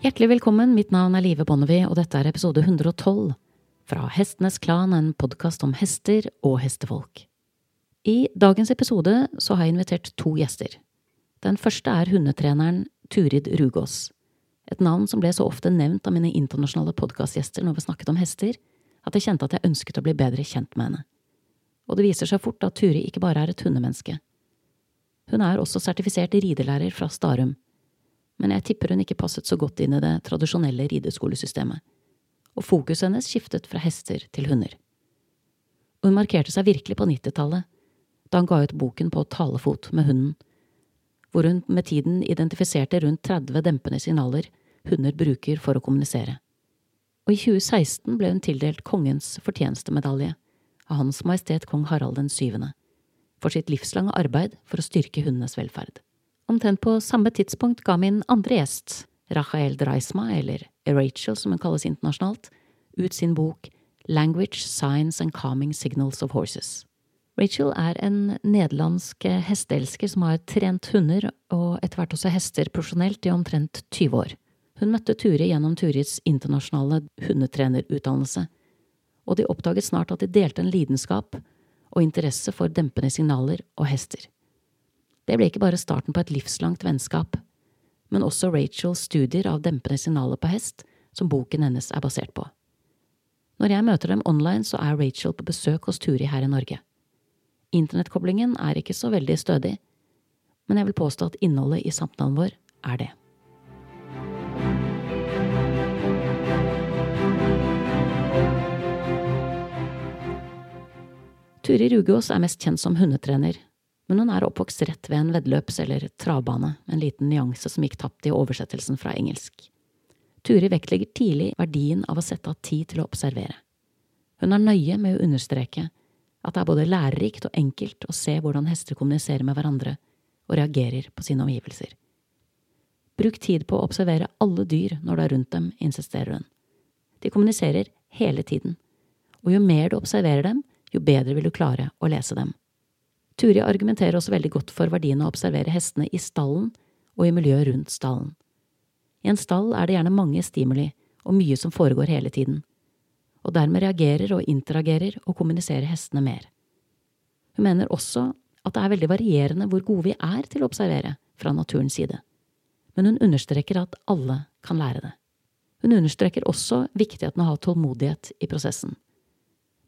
Hjertelig velkommen, mitt navn er Live Bonnevie, og dette er episode 112 fra Hestenes Klan, en podkast om hester og hestefolk. I dagens episode så har jeg invitert to gjester. Den første er hundetreneren Turid Rugås, et navn som ble så ofte nevnt av mine internasjonale podkastgjester når vi snakket om hester, at jeg kjente at jeg ønsket å bli bedre kjent med henne. Og det viser seg fort at Turi ikke bare er et hundemenneske. Hun er også sertifisert ridelærer fra Starum, men jeg tipper hun ikke passet så godt inn i det tradisjonelle rideskolesystemet, og fokuset hennes skiftet fra hester til hunder. Hun markerte seg virkelig på nittitallet, da han ga ut boken På talefot med hunden, hvor hun med tiden identifiserte rundt 30 dempende signaler hunder bruker for å kommunisere. Og i 2016 ble hun tildelt Kongens fortjenestemedalje av Hans Majestet Kong Harald den syvende for sitt livslange arbeid for å styrke hundenes velferd. Omtrent på samme tidspunkt ga min andre gjest, Rachael Dreisma, eller Rachel som hun kalles internasjonalt, ut sin bok Language, Science and Calming Signals of Horses. Rachel er en nederlandsk hesteelsker som har trent hunder og etter hvert også hester profesjonelt i omtrent 20 år. Hun møtte Turi gjennom Turis internasjonale hundetrenerutdannelse, og de oppdaget snart at de delte en lidenskap og interesse for dempende signaler og hester. Det ble ikke bare starten på et livslangt vennskap, men også Rachels studier av dempende signaler på hest, som boken hennes er basert på. Når jeg møter dem online, så er Rachel på besøk hos Turi her i Norge. Internettkoblingen er ikke så veldig stødig, men jeg vil påstå at innholdet i samtalen vår er det. Turi Rugås er mest kjent som hundetrener, men hun er oppvokst rett ved en veddeløps- eller travbane, en liten nyanse som gikk tapt i oversettelsen fra engelsk. Turi vektlegger tidlig verdien av å sette av tid til å observere. Hun er nøye med å understreke at det er både lærerikt og enkelt å se hvordan hester kommuniserer med hverandre og reagerer på sine omgivelser. Bruk tid på å observere alle dyr når du er rundt dem, insisterer hun. De kommuniserer hele tiden, og jo mer du observerer dem, jo bedre vil du klare å lese dem. Turi argumenterer også veldig godt for verdien av å observere hestene i stallen og i miljøet rundt stallen. I en stall er det gjerne mange stimuli og mye som foregår hele tiden, og dermed reagerer og interagerer og kommuniserer hestene mer. Hun mener også at det er veldig varierende hvor gode vi er til å observere fra naturens side, men hun understreker at alle kan lære det. Hun understreker også viktigheten av å ha tålmodighet i prosessen.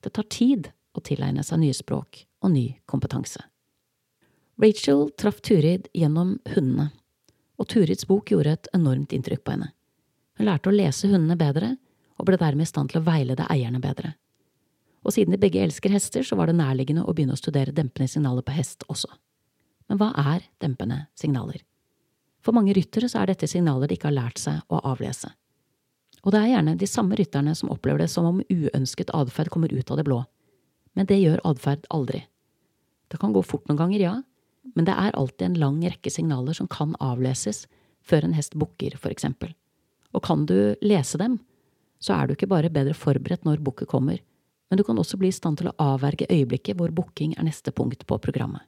Det tar tid å tilegne seg nye språk og ny kompetanse. Rachel traff Turid gjennom hundene, og Turids bok gjorde et enormt inntrykk på henne. Hun lærte å lese hundene bedre, og ble dermed i stand til å veilede eierne bedre. Og siden de begge elsker hester, så var det nærliggende å begynne å studere dempende signaler på hest også. Men hva er dempende signaler? For mange ryttere så er dette signaler de ikke har lært seg å avlese. Og det er gjerne de samme rytterne som opplever det som om uønsket atferd kommer ut av det blå. Men det gjør atferd aldri. Det kan gå fort noen ganger, ja, men det er alltid en lang rekke signaler som kan avleses før en hest bukker, for eksempel. Og kan du lese dem, så er du ikke bare bedre forberedt når bukket kommer, men du kan også bli i stand til å avverge øyeblikket hvor bukking er neste punkt på programmet.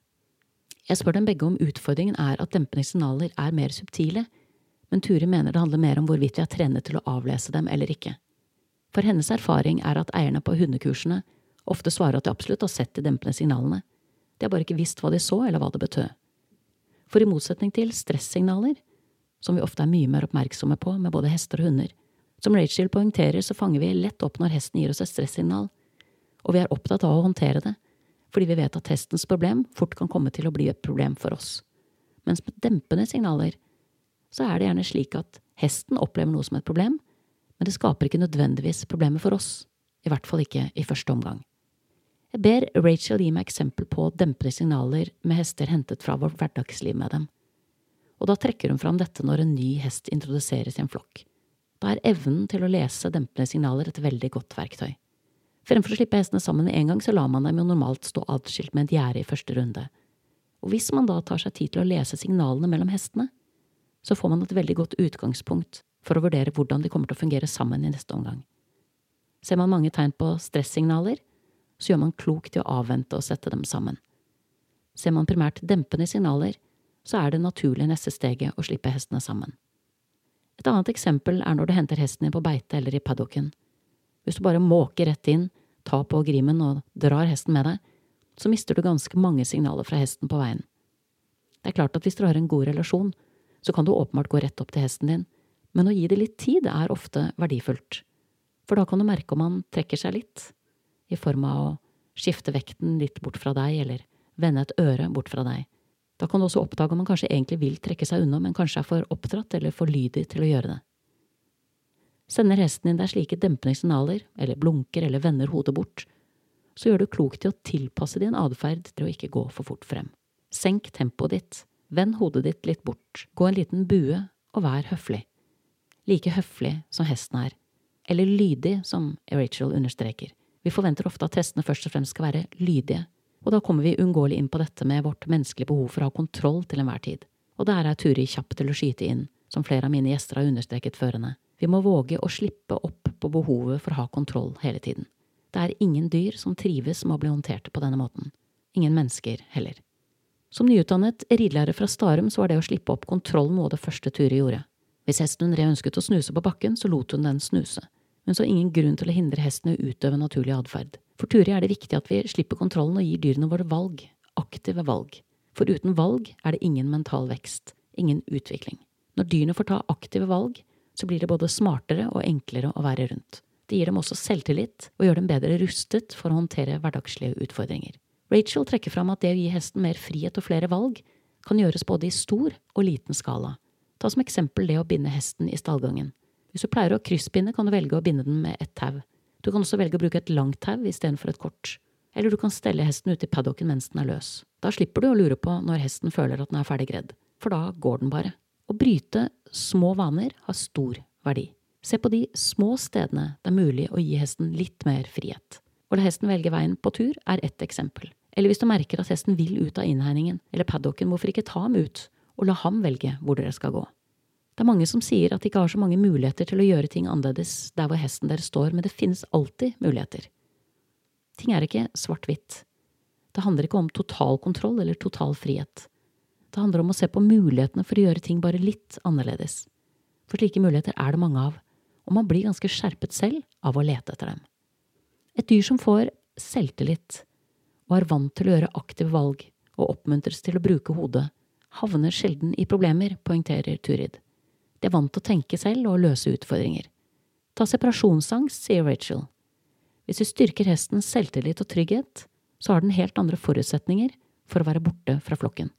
Jeg spør dem begge om utfordringen er at dempende signaler er mer subtile, men Turi mener det handler mer om hvorvidt vi er trenet til å avlese dem eller ikke. For hennes erfaring er at eierne på hundekursene ofte svarer at de absolutt har sett de dempende signalene, de har bare ikke visst hva de så, eller hva det betød. For i motsetning til stressignaler, som vi ofte er mye mer oppmerksomme på med både hester og hunder, som Rachel poengterer, så fanger vi lett opp når hesten gir oss et stressignal, og vi er opptatt av å håndtere det, fordi vi vet at hestens problem fort kan komme til å bli et problem for oss. Mens med dempende signaler så er det gjerne slik at hesten opplever noe som et problem, men det skaper ikke nødvendigvis problemer for oss, i hvert fall ikke i første omgang. Jeg ber Rachel gi meg eksempel på dempede signaler med hester hentet fra vårt hverdagsliv med dem. Og da trekker hun fram dette når en ny hest introduseres i en flokk. Da er evnen til å lese dempende signaler et veldig godt verktøy. Fremfor å slippe hestene sammen med en gang, så lar man dem jo normalt stå adskilt med et gjerde i første runde. Og hvis man da tar seg tid til å lese signalene mellom hestene, så får man et veldig godt utgangspunkt for å vurdere hvordan de kommer til å fungere sammen i neste omgang. Ser man mange tegn på stressignaler, så gjør man klokt i å avvente og sette dem sammen. Ser man primært dempende signaler, så er det naturlig neste steget å slippe hestene sammen. Et annet eksempel er når du henter hesten din på beite eller i paddocken. Hvis du bare måker rett inn, tar på grimen og drar hesten med deg, så mister du ganske mange signaler fra hesten på veien. Det er klart at hvis dere har en god relasjon, så kan du åpenbart gå rett opp til hesten din, men å gi det litt tid er ofte verdifullt, for da kan du merke om han trekker seg litt, i form av å skifte vekten litt bort fra deg eller vende et øre bort fra deg. Da kan du også oppdage om man kanskje egentlig vil trekke seg unna, men kanskje er for oppdratt eller for lydig til å gjøre det. Sender hesten din deg slike dempende signaler, eller blunker eller vender hodet bort, så gjør du klokt i å tilpasse din atferd til å ikke gå for fort frem. Senk tempoet ditt, vend hodet ditt litt bort, gå en liten bue og vær høflig. Like høflig som hesten er, eller lydig, som Rachel understreker. Vi forventer ofte at hestene først og fremst skal være lydige, og da kommer vi uunngåelig inn på dette med vårt menneskelige behov for å ha kontroll til enhver tid. Og der er Turi kjapp til å skyte inn, som flere av mine gjester har understreket førende. Vi må våge å slippe opp på behovet for å ha kontroll hele tiden. Det er ingen dyr som trives med å bli håndtert på denne måten. Ingen mennesker heller. Som nyutdannet ridelærer fra Starum så var det å slippe opp kontroll noe av det første Turi gjorde. Hvis hesten hun red ønsket å snuse på bakken, så lot hun den snuse. Hun så ingen grunn til å hindre hesten i å utøve naturlig atferd. For Turi er det viktig at vi slipper kontrollen og gir dyrene våre valg, aktive valg. For uten valg er det ingen mental vekst, ingen utvikling. Når dyrene får ta aktive valg, så blir det både smartere og enklere å være rundt. Det gir dem også selvtillit og gjør dem bedre rustet for å håndtere hverdagslige utfordringer. Rachel trekker fram at det å gi hesten mer frihet og flere valg kan gjøres både i stor og liten skala. Ta som eksempel det å binde hesten i stallgangen. Hvis du pleier å kryssbinde, kan du velge å binde den med ett tau. Du kan også velge å bruke et langt tau istedenfor et kort. Eller du kan stelle hesten ute i paddocken mens den er løs. Da slipper du å lure på når hesten føler at den er ferdig gredd, for da går den bare. Å bryte små vaner har stor verdi. Se på de små stedene det er mulig å gi hesten litt mer frihet. Å la hesten velge veien på tur er ett eksempel. Eller hvis du merker at hesten vil ut av innhegningen eller paddocken, hvorfor ikke ta ham ut og la ham velge hvor dere skal gå? Det er mange som sier at de ikke har så mange muligheter til å gjøre ting annerledes der hvor hesten deres står, men det finnes alltid muligheter. Ting er ikke svart-hvitt. Det handler ikke om total kontroll eller total frihet. Det handler om å se på mulighetene for å gjøre ting bare litt annerledes. For slike muligheter er det mange av, og man blir ganske skjerpet selv av å lete etter dem. Et dyr som får selvtillit og er vant til å gjøre aktive valg og oppmuntres til å bruke hodet, havner sjelden i problemer, poengterer Turid. De er vant til å tenke selv og løse utfordringer. Ta separasjonsangst, sier Rachel. Hvis du styrker hestens selvtillit og trygghet, så har den helt andre forutsetninger for å være borte fra flokken.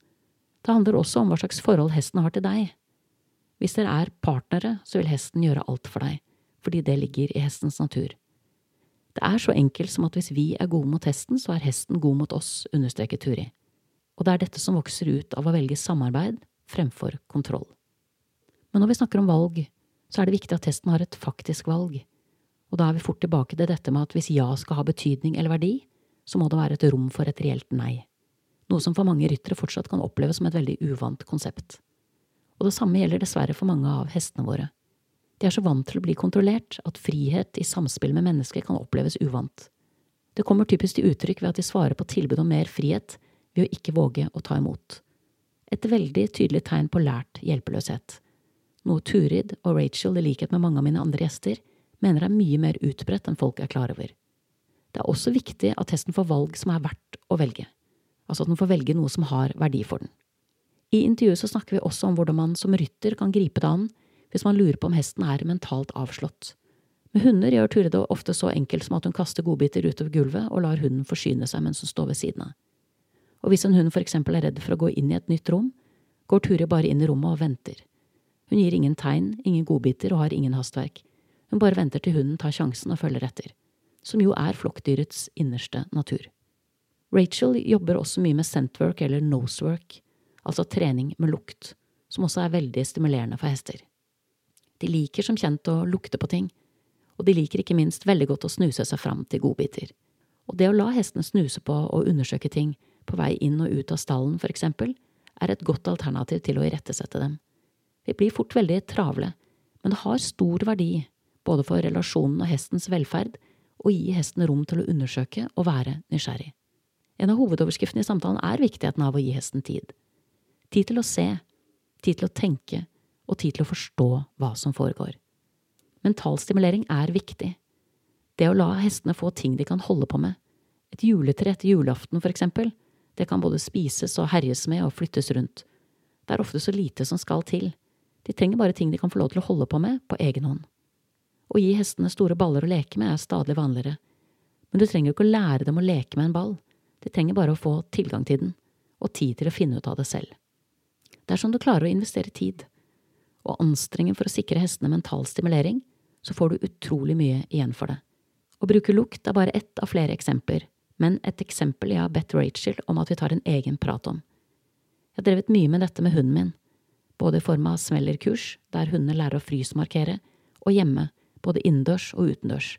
Det handler også om hva slags forhold hesten har til deg. Hvis dere er partnere, så vil hesten gjøre alt for deg, fordi det ligger i hestens natur. Det er så enkelt som at hvis vi er gode mot hesten, så er hesten god mot oss, understreker Turi. Og det er dette som vokser ut av å velge samarbeid fremfor kontroll. Men når vi snakker om valg, så er det viktig at testen har et faktisk valg. Og da er vi fort tilbake til dette med at hvis ja skal ha betydning eller verdi, så må det være et rom for et reelt nei. Noe som for mange ryttere fortsatt kan oppleves som et veldig uvant konsept. Og det samme gjelder dessverre for mange av hestene våre. De er så vant til å bli kontrollert at frihet i samspill med mennesker kan oppleves uvant. Det kommer typisk til uttrykk ved at de svarer på tilbud om mer frihet ved å ikke våge å ta imot. Et veldig tydelig tegn på lært hjelpeløshet noe Turid og Rachel, i likhet med mange av mine andre gjester, mener er mye mer utbredt enn folk er klar over. Det er også viktig at hesten får valg som er verdt å velge, altså at den får velge noe som har verdi for den. I intervjuet så snakker vi også om hvordan man som rytter kan gripe det an hvis man lurer på om hesten er mentalt avslått. Med hunder gjør Ture det ofte så enkelt som at hun kaster godbiter utover gulvet og lar hunden forsyne seg mens hun står ved siden av. Og hvis en hund for eksempel er redd for å gå inn i et nytt rom, går Ture bare inn i rommet og venter. Hun gir ingen tegn, ingen godbiter og har ingen hastverk. Hun bare venter til hunden tar sjansen og følger etter, som jo er flokkdyrets innerste natur. Rachel jobber også mye med scentwork eller nosework, altså trening med lukt, som også er veldig stimulerende for hester. De liker som kjent å lukte på ting, og de liker ikke minst veldig godt å snuse seg fram til godbiter. Og det å la hestene snuse på og undersøke ting på vei inn og ut av stallen, for eksempel, er et godt alternativ til å irettesette dem. Vi blir fort veldig travle, men det har stor verdi, både for relasjonen og hestens velferd, å gi hesten rom til å undersøke og være nysgjerrig. En av hovedoverskriftene i samtalen er viktigheten av å gi hesten tid. Tid til å se, tid til å tenke og tid til å forstå hva som foregår. Mental stimulering er viktig. Det å la hestene få ting de kan holde på med. Et juletre etter julaften, for eksempel. Det kan både spises og herjes med og flyttes rundt. Det er ofte så lite som skal til. De trenger bare ting de kan få lov til å holde på med på egen hånd. Å gi hestene store baller å leke med er stadig vanligere, men du trenger jo ikke å lære dem å leke med en ball, de trenger bare å få tilgang til den, og tid til å finne ut av det selv. Dersom du klarer å investere tid og anstrengen for å sikre hestene mental stimulering, så får du utrolig mye igjen for det. Å bruke lukt er bare ett av flere eksempler, men et eksempel jeg har bedt Rachel om at vi tar en egen prat om. Jeg har drevet mye med dette med hunden min, både i form av smellerkurs, der hundene lærer å frysmarkere, og hjemme, både innendørs og utendørs.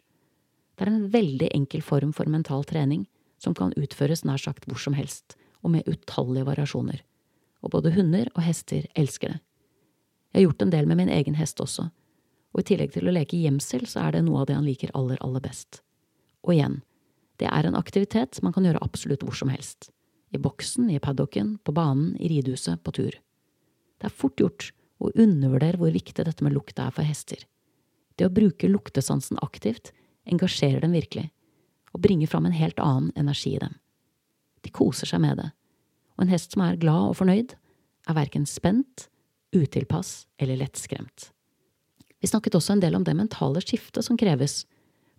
Det er en veldig enkel form for mental trening som kan utføres nær sagt hvor som helst, og med utallige variasjoner. Og både hunder og hester elsker det. Jeg har gjort en del med min egen hest også, og i tillegg til å leke gjemsel, så er det noe av det han liker aller, aller best. Og igjen, det er en aktivitet man kan gjøre absolutt hvor som helst. I boksen, i paddocken, på banen, i ridehuset, på tur. Det er fort gjort å undervurdere hvor viktig dette med lukt er for hester. Det å bruke luktesansen aktivt engasjerer dem virkelig, og bringer fram en helt annen energi i dem. De koser seg med det, og en hest som er glad og fornøyd, er verken spent, utilpass eller lettskremt. Vi snakket også en del om det mentale skiftet som kreves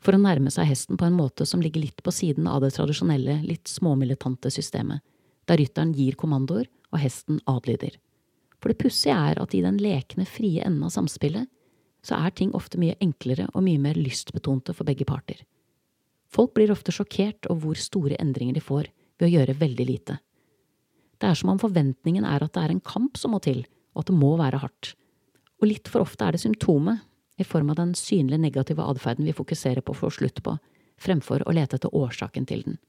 for å nærme seg hesten på en måte som ligger litt på siden av det tradisjonelle, litt småmilitante systemet, der rytteren gir kommandoer og hesten adlyder. For det pussige er at i den lekne, frie enden av samspillet, så er ting ofte mye enklere og mye mer lystbetonte for begge parter. Folk blir ofte sjokkert over hvor store endringer de får ved å gjøre veldig lite. Det er som om forventningen er at det er en kamp som må til, og at det må være hardt. Og litt for ofte er det symptomet, i form av den synlige negative atferden vi fokuserer på å få slutt på, fremfor å lete etter årsaken til den.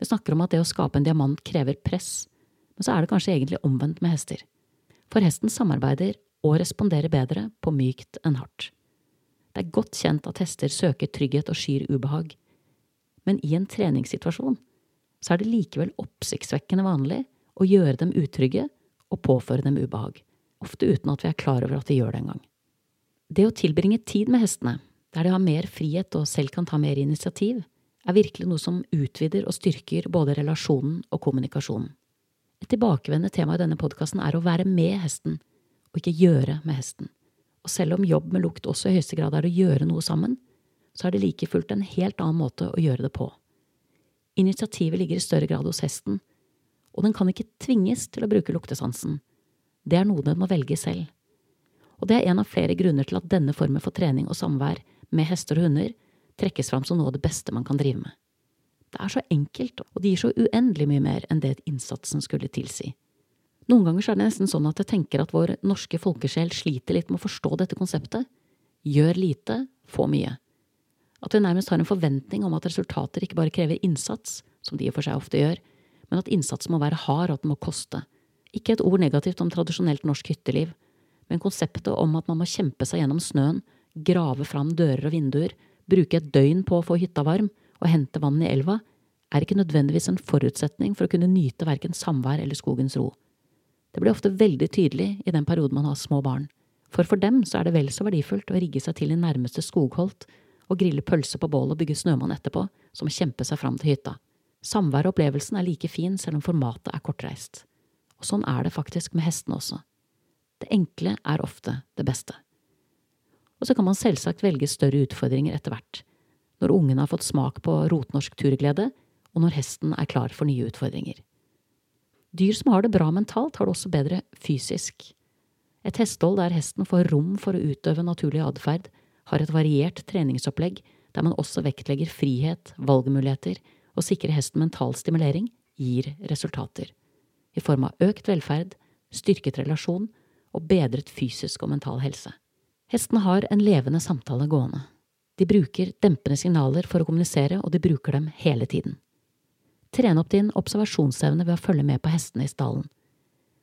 Vi snakker om at det å skape en diamant krever press, men så er det kanskje egentlig omvendt med hester. For hesten samarbeider og responderer bedre på mykt enn hardt. Det er godt kjent at hester søker trygghet og skyr ubehag, men i en treningssituasjon så er det likevel oppsiktsvekkende vanlig å gjøre dem utrygge og påføre dem ubehag, ofte uten at vi er klar over at vi gjør det engang. Det å tilbringe tid med hestene, der de har mer frihet og selv kan ta mer initiativ, er virkelig noe som utvider og styrker både relasjonen og kommunikasjonen. Et tilbakevendende tema i denne podkasten er å være med hesten, og ikke gjøre med hesten. Og selv om jobb med lukt også i høyeste grad er å gjøre noe sammen, så er det like fullt en helt annen måte å gjøre det på. Initiativet ligger i større grad hos hesten, og den kan ikke tvinges til å bruke luktesansen. Det er noe den må velge selv. Og det er en av flere grunner til at denne formen for trening og samvær med hester og hunder trekkes fram som noe av det beste man kan drive med. Det er så enkelt, og det gir så uendelig mye mer enn det innsatsen skulle tilsi. Noen ganger er det nesten sånn at jeg tenker at vår norske folkesjel sliter litt med å forstå dette konseptet. Gjør lite, få mye. At vi nærmest har en forventning om at resultater ikke bare krever innsats, som de i og for seg ofte gjør, men at innsatsen må være hard og at den må koste. Ikke et ord negativt om tradisjonelt norsk hytteliv, men konseptet om at man må kjempe seg gjennom snøen, grave fram dører og vinduer, bruke et døgn på å få hytta varm, å hente vann i elva, er ikke nødvendigvis en forutsetning for å kunne nyte verken samvær eller skogens ro. Det blir ofte veldig tydelig i den perioden man har små barn, for for dem så er det vel så verdifullt å rigge seg til i nærmeste skogholt og grille pølse på bål og bygge snømann etterpå, som å kjempe seg fram til hytta. Samvær og opplevelsen er like fin selv om formatet er kortreist. Og sånn er det faktisk med hestene også. Det enkle er ofte det beste. Og så kan man selvsagt velge større utfordringer etter hvert, når ungene har fått smak på rotnorsk turglede, og når hesten er klar for nye utfordringer. Dyr som har det bra mentalt, har det også bedre fysisk. Et hestehold der hesten får rom for å utøve naturlig atferd, har et variert treningsopplegg der man også vektlegger frihet, valgmuligheter og sikrer hesten mental stimulering, gir resultater. I form av økt velferd, styrket relasjon og bedret fysisk og mental helse. Hestene har en levende samtale gående. De bruker dempende signaler for å kommunisere, og de bruker dem hele tiden. Tren opp din observasjonsevne ved å følge med på hestene i stallen.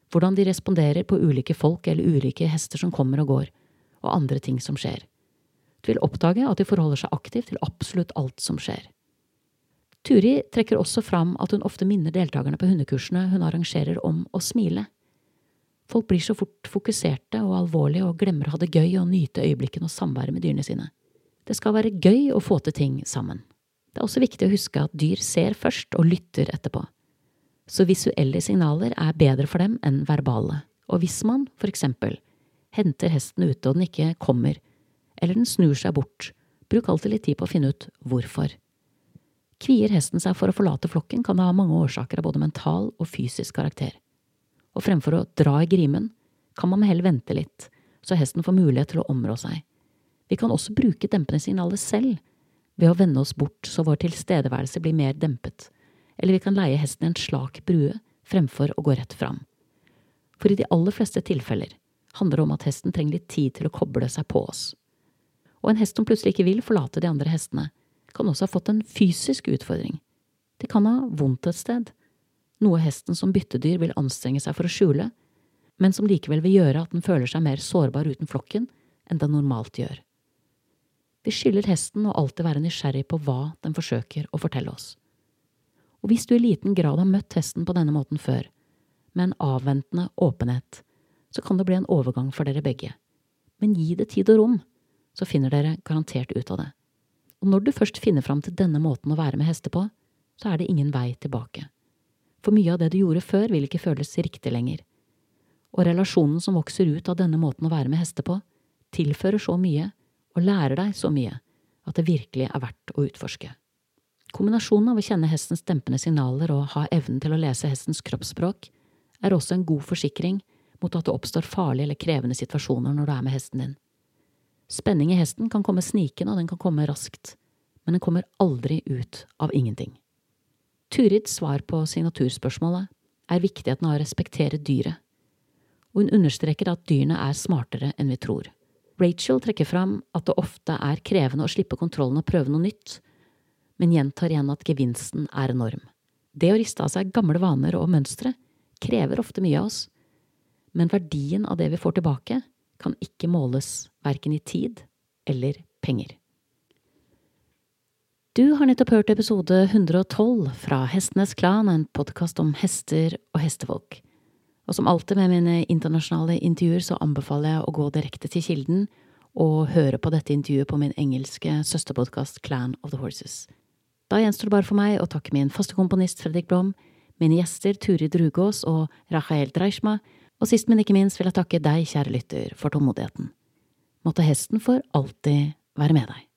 Hvordan de responderer på ulike folk eller ulike hester som kommer og går, og andre ting som skjer. Du vil oppdage at de forholder seg aktivt til absolutt alt som skjer. Turi trekker også fram at hun ofte minner deltakerne på hundekursene hun arrangerer om å smile. Folk blir så fort fokuserte og alvorlige og glemmer å ha det gøy og nyte øyeblikkene og samværet med dyrene sine. Det skal være gøy å få til ting sammen. Det er også viktig å huske at dyr ser først og lytter etterpå. Så visuelle signaler er bedre for dem enn verbale, og hvis man, for eksempel, henter hesten ute og den ikke kommer, eller den snur seg bort, bruk alltid litt tid på å finne ut hvorfor. Kvier hesten seg for å forlate flokken, kan det ha mange årsaker av både mental og fysisk karakter og fremfor å dra i grimen, kan man med hell vente litt, så hesten får mulighet til å områ seg. Vi kan også bruke dempende signaler selv, ved å vende oss bort så vår tilstedeværelse blir mer dempet, eller vi kan leie hesten i en slak brue fremfor å gå rett fram. For i de aller fleste tilfeller handler det om at hesten trenger litt tid til å koble seg på oss. Og en hest som plutselig ikke vil forlate de andre hestene, kan også ha fått en fysisk utfordring. Det kan ha vondt et sted, noe hesten som byttedyr vil anstrenge seg for å skjule, men som likevel vil gjøre at den føler seg mer sårbar uten flokken enn den normalt gjør. Vi skylder hesten å alltid være nysgjerrig på hva den forsøker å fortelle oss. Og hvis du i liten grad har møtt hesten på denne måten før, med en avventende åpenhet, så kan det bli en overgang for dere begge. Men gi det tid og rom, så finner dere garantert ut av det. Og når du først finner fram til denne måten å være med hester på, så er det ingen vei tilbake for mye av det du gjorde før vil ikke føles riktig lenger. Og relasjonen som vokser ut av denne måten å være med hester på, tilfører så mye og lærer deg så mye at det virkelig er verdt å utforske. Kombinasjonen av å kjenne hestens dempende signaler og ha evnen til å lese hestens kroppsspråk er også en god forsikring mot at det oppstår farlige eller krevende situasjoner når du er med hesten din. Spenning i hesten kan komme snikende, og den kan komme raskt, men den kommer aldri ut av ingenting. Turids svar på signaturspørsmålet er viktigheten av å respektere dyret, og hun understreker at dyrene er smartere enn vi tror. Rachel trekker fram at det ofte er krevende å slippe kontrollen og prøve noe nytt, men gjentar igjen at gevinsten er enorm. Det å riste av seg gamle vaner og mønstre krever ofte mye av oss, men verdien av det vi får tilbake, kan ikke måles verken i tid eller penger. Du har nettopp hørt episode 112 fra Hestenes Klan, en podkast om hester og hestefolk. Og som alltid med mine internasjonale intervjuer så anbefaler jeg å gå direkte til kilden og høre på dette intervjuet på min engelske søsterpodkast Clan of the Horses. Da gjenstår det bare for meg å takke min faste komponist Fredrik Blom, mine gjester Turid Rugås og Rachael Dreishma, og sist, men ikke minst vil jeg takke deg, kjære lytter, for tålmodigheten. Måtte hesten for alltid være med deg.